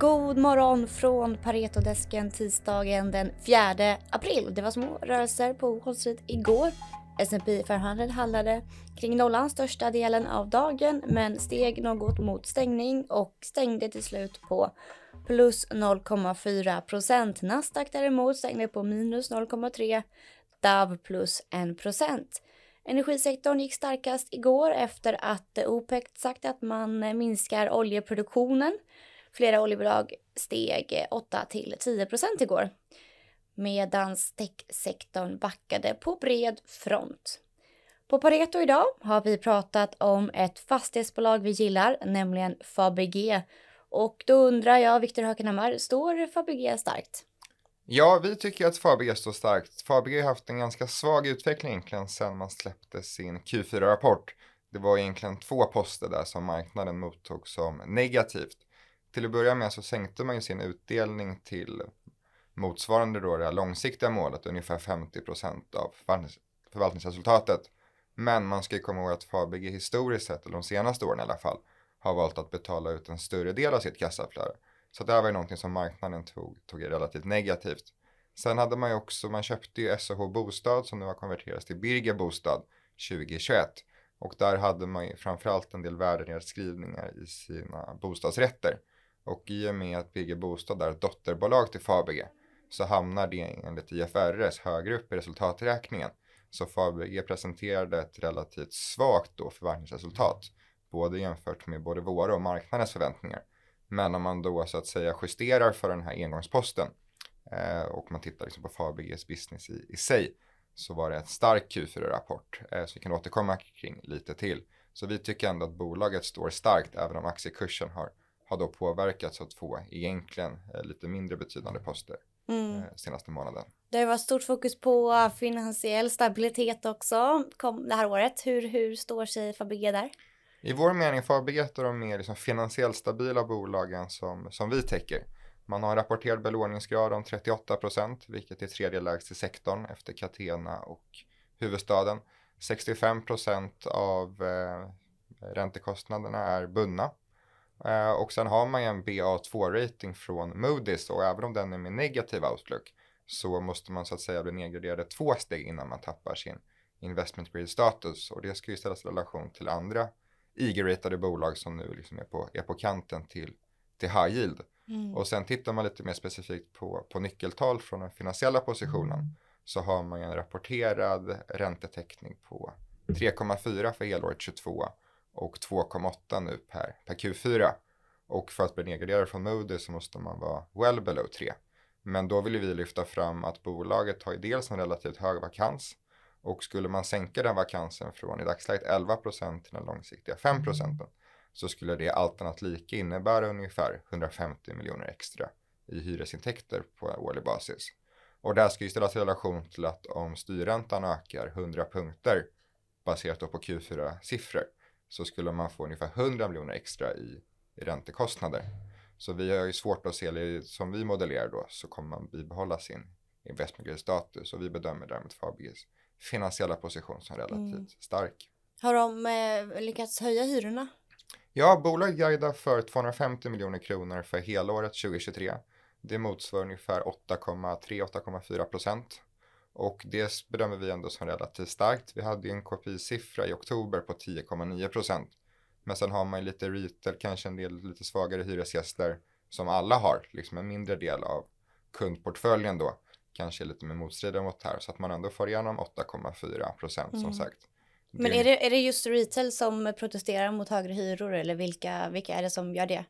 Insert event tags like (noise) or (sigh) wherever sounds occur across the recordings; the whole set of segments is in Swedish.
God morgon från Paretodesken tisdagen den 4 april. Det var små rörelser på Wall Street igår. S&P 500 handlade kring nollan största delen av dagen men steg något mot stängning och stängde till slut på plus 0,4 procent. Nasdaq däremot stängde på minus 0,3, DAV plus 1 procent. Energisektorn gick starkast igår efter att OPEC sagt att man minskar oljeproduktionen. Flera oljebolag steg 8 till 10 procent igår. Medan techsektorn backade på bred front. På Pareto idag har vi pratat om ett fastighetsbolag vi gillar, nämligen Fabege. Och då undrar jag, Viktor Hökenhammar, står Fabege starkt? Ja, vi tycker att Fabege står starkt. Fabege har haft en ganska svag utveckling egentligen sedan man släppte sin Q4-rapport. Det var egentligen två poster där som marknaden mottog som negativt. Till att börja med så sänkte man ju sin utdelning till motsvarande då det här långsiktiga målet, ungefär 50 procent av förvaltningsresultatet. Men man ska ju komma ihåg att Fabege historiskt sett, eller de senaste åren i alla fall, har valt att betala ut en större del av sitt kassaflöde. Så det här var ju någonting som marknaden tog, tog relativt negativt. Sen hade man ju också, man köpte ju SH Bostad som nu har konverterats till Birger Bostad 2021. Och där hade man ju framförallt en del värdenedskrivningar i sina bostadsrätter. Och i och med att Birger Bostad är ett dotterbolag till Fabege så hamnar det enligt IFRS högre upp i resultaträkningen. Så Fabege presenterade ett relativt svagt då förvaltningsresultat, både jämfört med både våra och marknadens förväntningar. Men om man då så att säga justerar för den här engångsposten eh, och man tittar liksom på Fabeges business i, i sig så var det en stark Q4-rapport eh, så vi kan återkomma kring lite till. Så vi tycker ändå att bolaget står starkt även om aktiekursen har, har då påverkats av två egentligen eh, lite mindre betydande poster mm. eh, senaste månaden. Det var stort fokus på finansiell stabilitet också kom det här året. Hur, hur står sig Fabege där? I vår mening Fabege är ett av de mer liksom finansiellt stabila bolagen som, som vi täcker. Man har en rapporterad belåningsgrad om 38 procent, vilket är tredje lägst i sektorn efter Catena och huvudstaden. 65 procent av eh, räntekostnaderna är bundna. Eh, och sen har man ju en BA2-rating från Moody's och även om den är med negativ outlook så måste man så att säga bli nedgraderad två steg innan man tappar sin investment grade status och det ska ju ställas i relation till andra IG-ratade bolag som nu liksom är, på, är på kanten till, till high yield. Mm. Och sen tittar man lite mer specifikt på, på nyckeltal från den finansiella positionen mm. så har man en rapporterad räntetäckning på 3,4 för helåret 22 och 2,8 nu per, per Q4. Och för att bli nedgraderad från Moody så måste man vara well below 3. Men då vill vi lyfta fram att bolaget har ju dels en relativt hög vakans och skulle man sänka den vakansen från i dagsläget 11% till den långsiktiga 5% så skulle det allt annat lika innebära ungefär 150 miljoner extra i hyresintäkter på årlig basis. Och det här ska ju ställas i relation till att om styrräntan ökar 100 punkter baserat på Q4-siffror så skulle man få ungefär 100 miljoner extra i, i räntekostnader. Så vi har ju svårt att se, som vi modellerar då, så kommer man bibehålla sin investment grade status och vi bedömer därmed Fabeges finansiella position som relativt mm. stark. Har de eh, lyckats höja hyrorna? Ja, bolaget guidar för 250 miljoner kronor för helåret 2023. Det motsvarar ungefär 8,3-8,4 procent. Och det bedömer vi ändå som relativt starkt. Vi hade en KPI-siffra i oktober på 10,9 procent. Men sen har man lite retail, kanske en del lite svagare hyresgäster som alla har, liksom en mindre del av kundportföljen då kanske lite mer motstridiga mot här så att man ändå får igenom 8,4 procent mm. som sagt. Men är det, är det just retail som protesterar mot högre hyror eller vilka, vilka är det som gör det?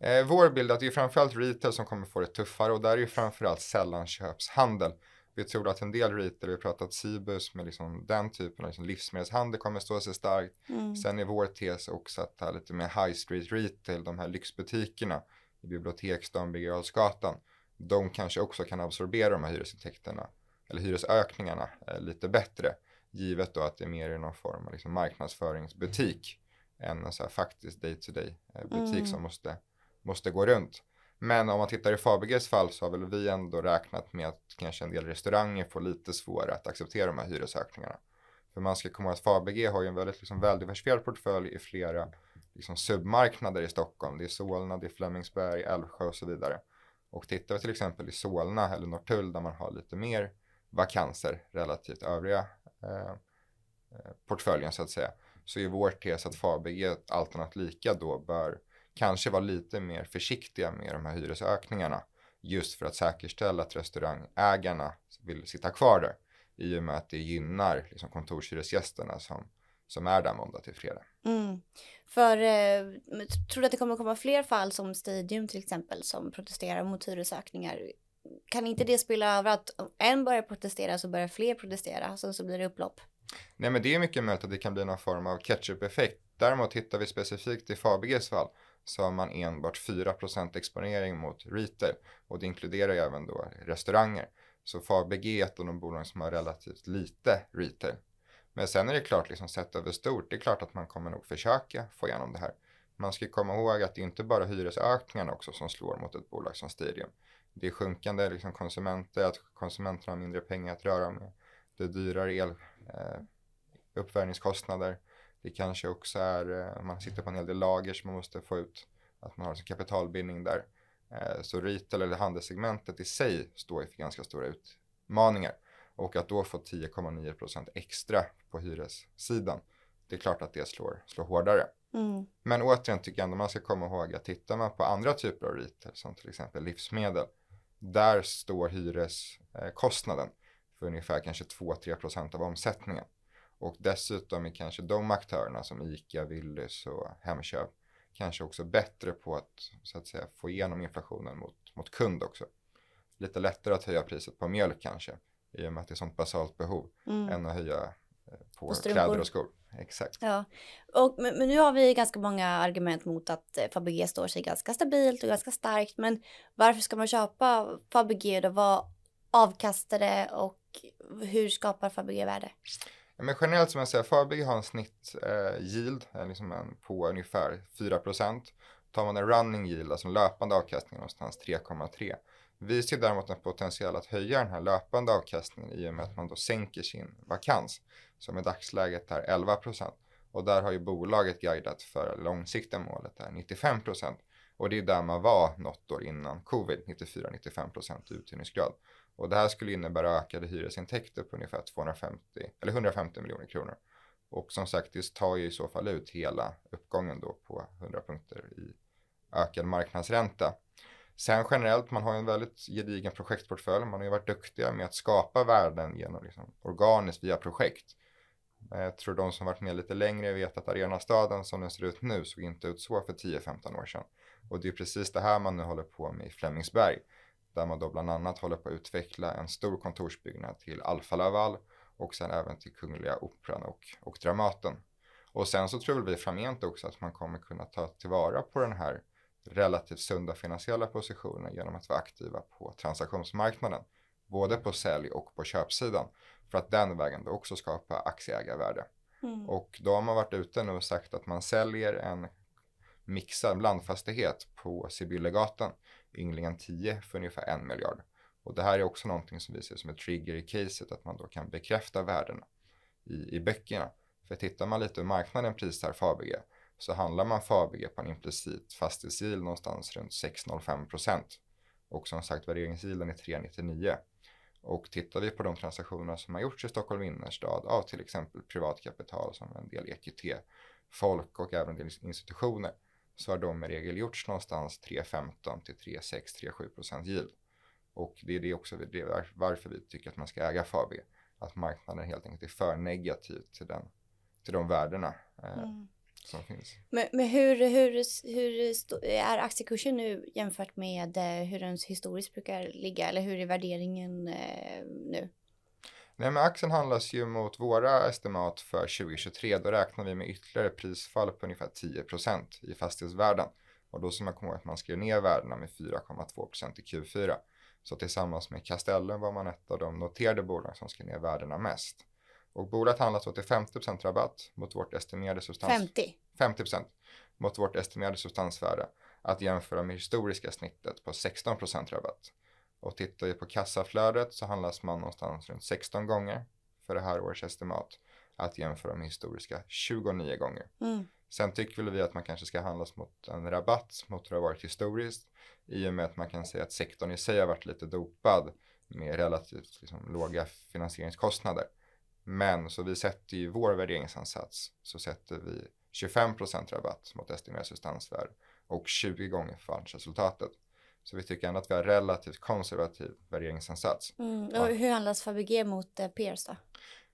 Eh, vår bild är att det är framförallt retail som kommer få det tuffare och där är ju framförallt sällanköpshandel. Vi tror att en del retail, vi har pratat Cibus med liksom den typen av liksom livsmedelshandel kommer stå sig starkt. Mm. Sen är vår tes också att ha lite mer high street retail, de här lyxbutikerna i Biblioteksdagen, Birger de kanske också kan absorbera de här hyresintäkterna eller hyresökningarna eh, lite bättre. Givet då att det är mer i någon form av liksom marknadsföringsbutik än en så här faktisk day-to-day eh, butik mm. som måste, måste gå runt. Men om man tittar i Fabeges fall så har väl vi ändå räknat med att kanske en del restauranger får lite svårare att acceptera de här hyresökningarna. För man ska komma ihåg att Fabege har ju en väldigt liksom väldiversifierad portfölj i flera liksom submarknader i Stockholm. Det är Solna, det är Flemingsberg, Älvsjö och så vidare. Och tittar vi till exempel i Solna eller Norrtull där man har lite mer vakanser relativt övriga eh, eh portföljen så att säga. Så är vår tes att Fabege allt annat lika då bör kanske vara lite mer försiktiga med de här hyresökningarna. Just för att säkerställa att restaurangägarna vill sitta kvar där. I och med att det gynnar liksom kontorshyresgästerna som, som är där måndag till fredag. Mm. För eh, tror du att det kommer komma fler fall som Stadium till exempel som protesterar mot hyresökningar? Kan inte det spela över att om en börjar protestera så börjar fler protestera så, så blir det upplopp? Nej men det är mycket möjligt att det kan bli någon form av catch-up-effekt. Däremot tittar vi specifikt i Fabeges fall så har man enbart 4% exponering mot retail och det inkluderar ju även då restauranger. Så Fabege är ett av de bolag som har relativt lite retail. Men sen är det klart, liksom sett över stort, det är klart att man kommer nog försöka få igenom det här. Man ska komma ihåg att det är inte bara hyresökningarna också som slår mot ett bolag som Stadium. Det är sjunkande liksom konsumenter, att konsumenterna har mindre pengar att röra med. Det är dyrare el, eh, uppvärmningskostnader. Det kanske också är, eh, man sitter på en hel del lager som man måste få ut, att man har sin kapitalbindning där. Eh, så retail eller handelssegmentet i sig står för ganska stora utmaningar. Och att då få 10,9% extra på hyressidan, det är klart att det slår, slår hårdare. Mm. Men återigen tycker jag ändå man ska komma ihåg att tittar man på andra typer av retail, som till exempel livsmedel, där står hyreskostnaden för ungefär kanske 2-3% av omsättningen. Och dessutom är kanske de aktörerna som ICA, Willys och Hemköp kanske också bättre på att, så att säga, få igenom inflationen mot, mot kund också. Lite lättare att höja priset på mjölk kanske, i och med att det är sånt basalt behov, mm. än att höja eh, på, på kläder och skor. Exakt. Ja, och, men, men, nu har vi ganska många argument mot att eh, Fabege står sig ganska stabilt och ganska starkt. Men varför ska man köpa Fabege då? Vad avkastar det och hur skapar Fabege värde? Ja, men generellt som jag säger, Fabege har en snitt eh, yield eh, liksom en, på ungefär 4% Tar man en running yield, alltså en löpande avkastning någonstans 3,3. Vi ser däremot en potential att höja den här löpande avkastningen i och med att man då sänker sin vakans som i dagsläget är 11 Och där har ju bolaget guidat för långsiktiga målet är 95% Och det är där man var något år innan covid, 94-95% uthyrningsgrad. Och det här skulle innebära ökade hyresintäkter på ungefär 250 eller 150 miljoner kronor. Och som sagt, det tar ju i så fall ut hela uppgången då på 100 punkter i ökad marknadsränta. Sen generellt, man har en väldigt gedigen projektportfölj. Man har ju varit duktiga med att skapa värden genom liksom organiskt via projekt. Jag tror de som varit med lite längre vet att Arenastaden som den ser ut nu såg inte ut så för 10-15 år sedan. Och det är precis det här man nu håller på med i Flemingsberg där man då bland annat håller på att utveckla en stor kontorsbyggnad till Alfa Laval och sen även till Kungliga Operan och, och Dramaten. Och sen så tror vi framgent också att man kommer kunna ta tillvara på den här relativt sunda finansiella positionen genom att vara aktiva på transaktionsmarknaden. Både på sälj och på köpsidan. För att den vägen då också skapa aktieägarvärde. Mm. Och då har man varit ute nu och sagt att man säljer en mixad blandfastighet på Sibyllegatan Ynglingen 10 för ungefär en miljard. Och det här är också någonting som vi ser som ett trigger i caset, att man då kan bekräfta värdena i, i böckerna. För tittar man lite hur marknaden prisar Fabege så handlar man Fabege på en implicit fastighetsyield någonstans runt 6,05 procent. Och som sagt värderingsyielden är 3,99. Och tittar vi på de transaktioner som har gjorts i Stockholm innerstad av till exempel privatkapital som en del EQT, folk och även en del institutioner så har de i regel gjorts någonstans 3,15 till 3,6, 3,7 procent yield. Och det är det också det är varför vi tycker att man ska äga Fabege. Att marknaden helt enkelt är för negativ till, den, till de värdena eh, mm. som finns. Men, men hur, hur, hur är aktiekursen nu jämfört med eh, hur den historiskt brukar ligga? Eller hur är värderingen eh, nu? Nej, men aktien handlas ju mot våra estimat för 2023. Då räknar vi med ytterligare prisfall på ungefär 10% i fastighetsvärden. Och då ska man komma ihåg att man skrev ner värdena med 4,2% i Q4. Så tillsammans med Castellum var man ett av de noterade bolag som skrev ner värdena mest. Och bolaget handlas då till 50% rabatt mot vårt estimerade substans... 50? 50 mot vårt estimerade substansvärde. Att jämföra med historiska snittet på 16% rabatt. Och tittar vi på kassaflödet så handlas man någonstans runt 16 gånger för det här årets estimat. Att jämföra med historiska 29 gånger. Mm. Sen tycker väl vi att man kanske ska handlas mot en rabatt mot hur det har varit historiskt i och med att man kan säga att sektorn i sig har varit lite dopad med relativt liksom, låga finansieringskostnader. Men så vi sätter ju vår värderingsansats så sätter vi 25% rabatt mot estimerad substansvärde och 20 gånger förvaltningsresultatet. Så vi tycker ändå att vi har relativt konservativ värderingsansats. Mm. Och hur handlas Fabege mot eh, peers då?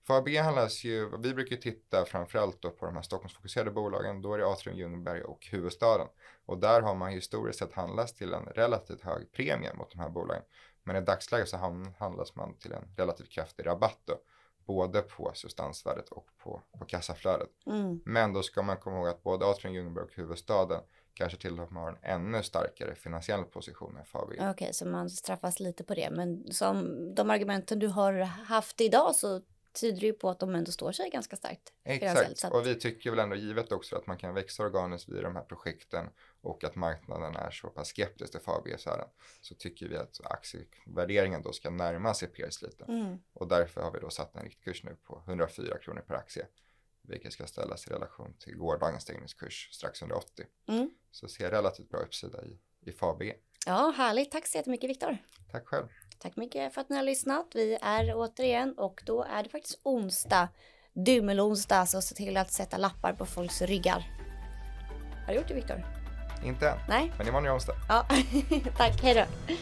Fabege handlas ju, vi brukar titta framförallt då på de här Stockholmsfokuserade bolagen, då är det Atrium Ljungberg och huvudstaden. Och där har man historiskt sett handlats till en relativt hög premie mot de här bolagen. Men i dagsläget så handlas man till en relativt kraftig rabatt då både på substansvärdet och på, på kassaflödet. Mm. Men då ska man komma ihåg att både Atrium Ljungberg och huvudstaden kanske till och med har en ännu starkare finansiell position än Fabege. Okej, okay, så man straffas lite på det. Men som de argumenten du har haft idag så tyder ju på att de ändå står sig ganska starkt. Exakt, att... och vi tycker väl ändå givet också att man kan växa organiskt vid de här projekten och att marknaden är så pass skeptisk till FAB-affären så tycker vi att aktievärderingen då ska närma sig peers lite. Mm. Och därför har vi då satt en riktkurs nu på 104 kronor per aktie. Vilket ska ställas i relation till gårdagens stängningskurs strax under 80. Mm. Så ser relativt bra uppsida i, i FABG. Ja, härligt. Tack så jättemycket Viktor. Tack själv. Tack mycket för att ni har lyssnat. Vi är återigen och då är det faktiskt onsdag. Dymelonsdag, så se till att sätta lappar på folks ryggar. Har du gjort det Viktor? Inte än. Nej. Men imorgon är onsdag. Ja, (laughs) tack. Hej då.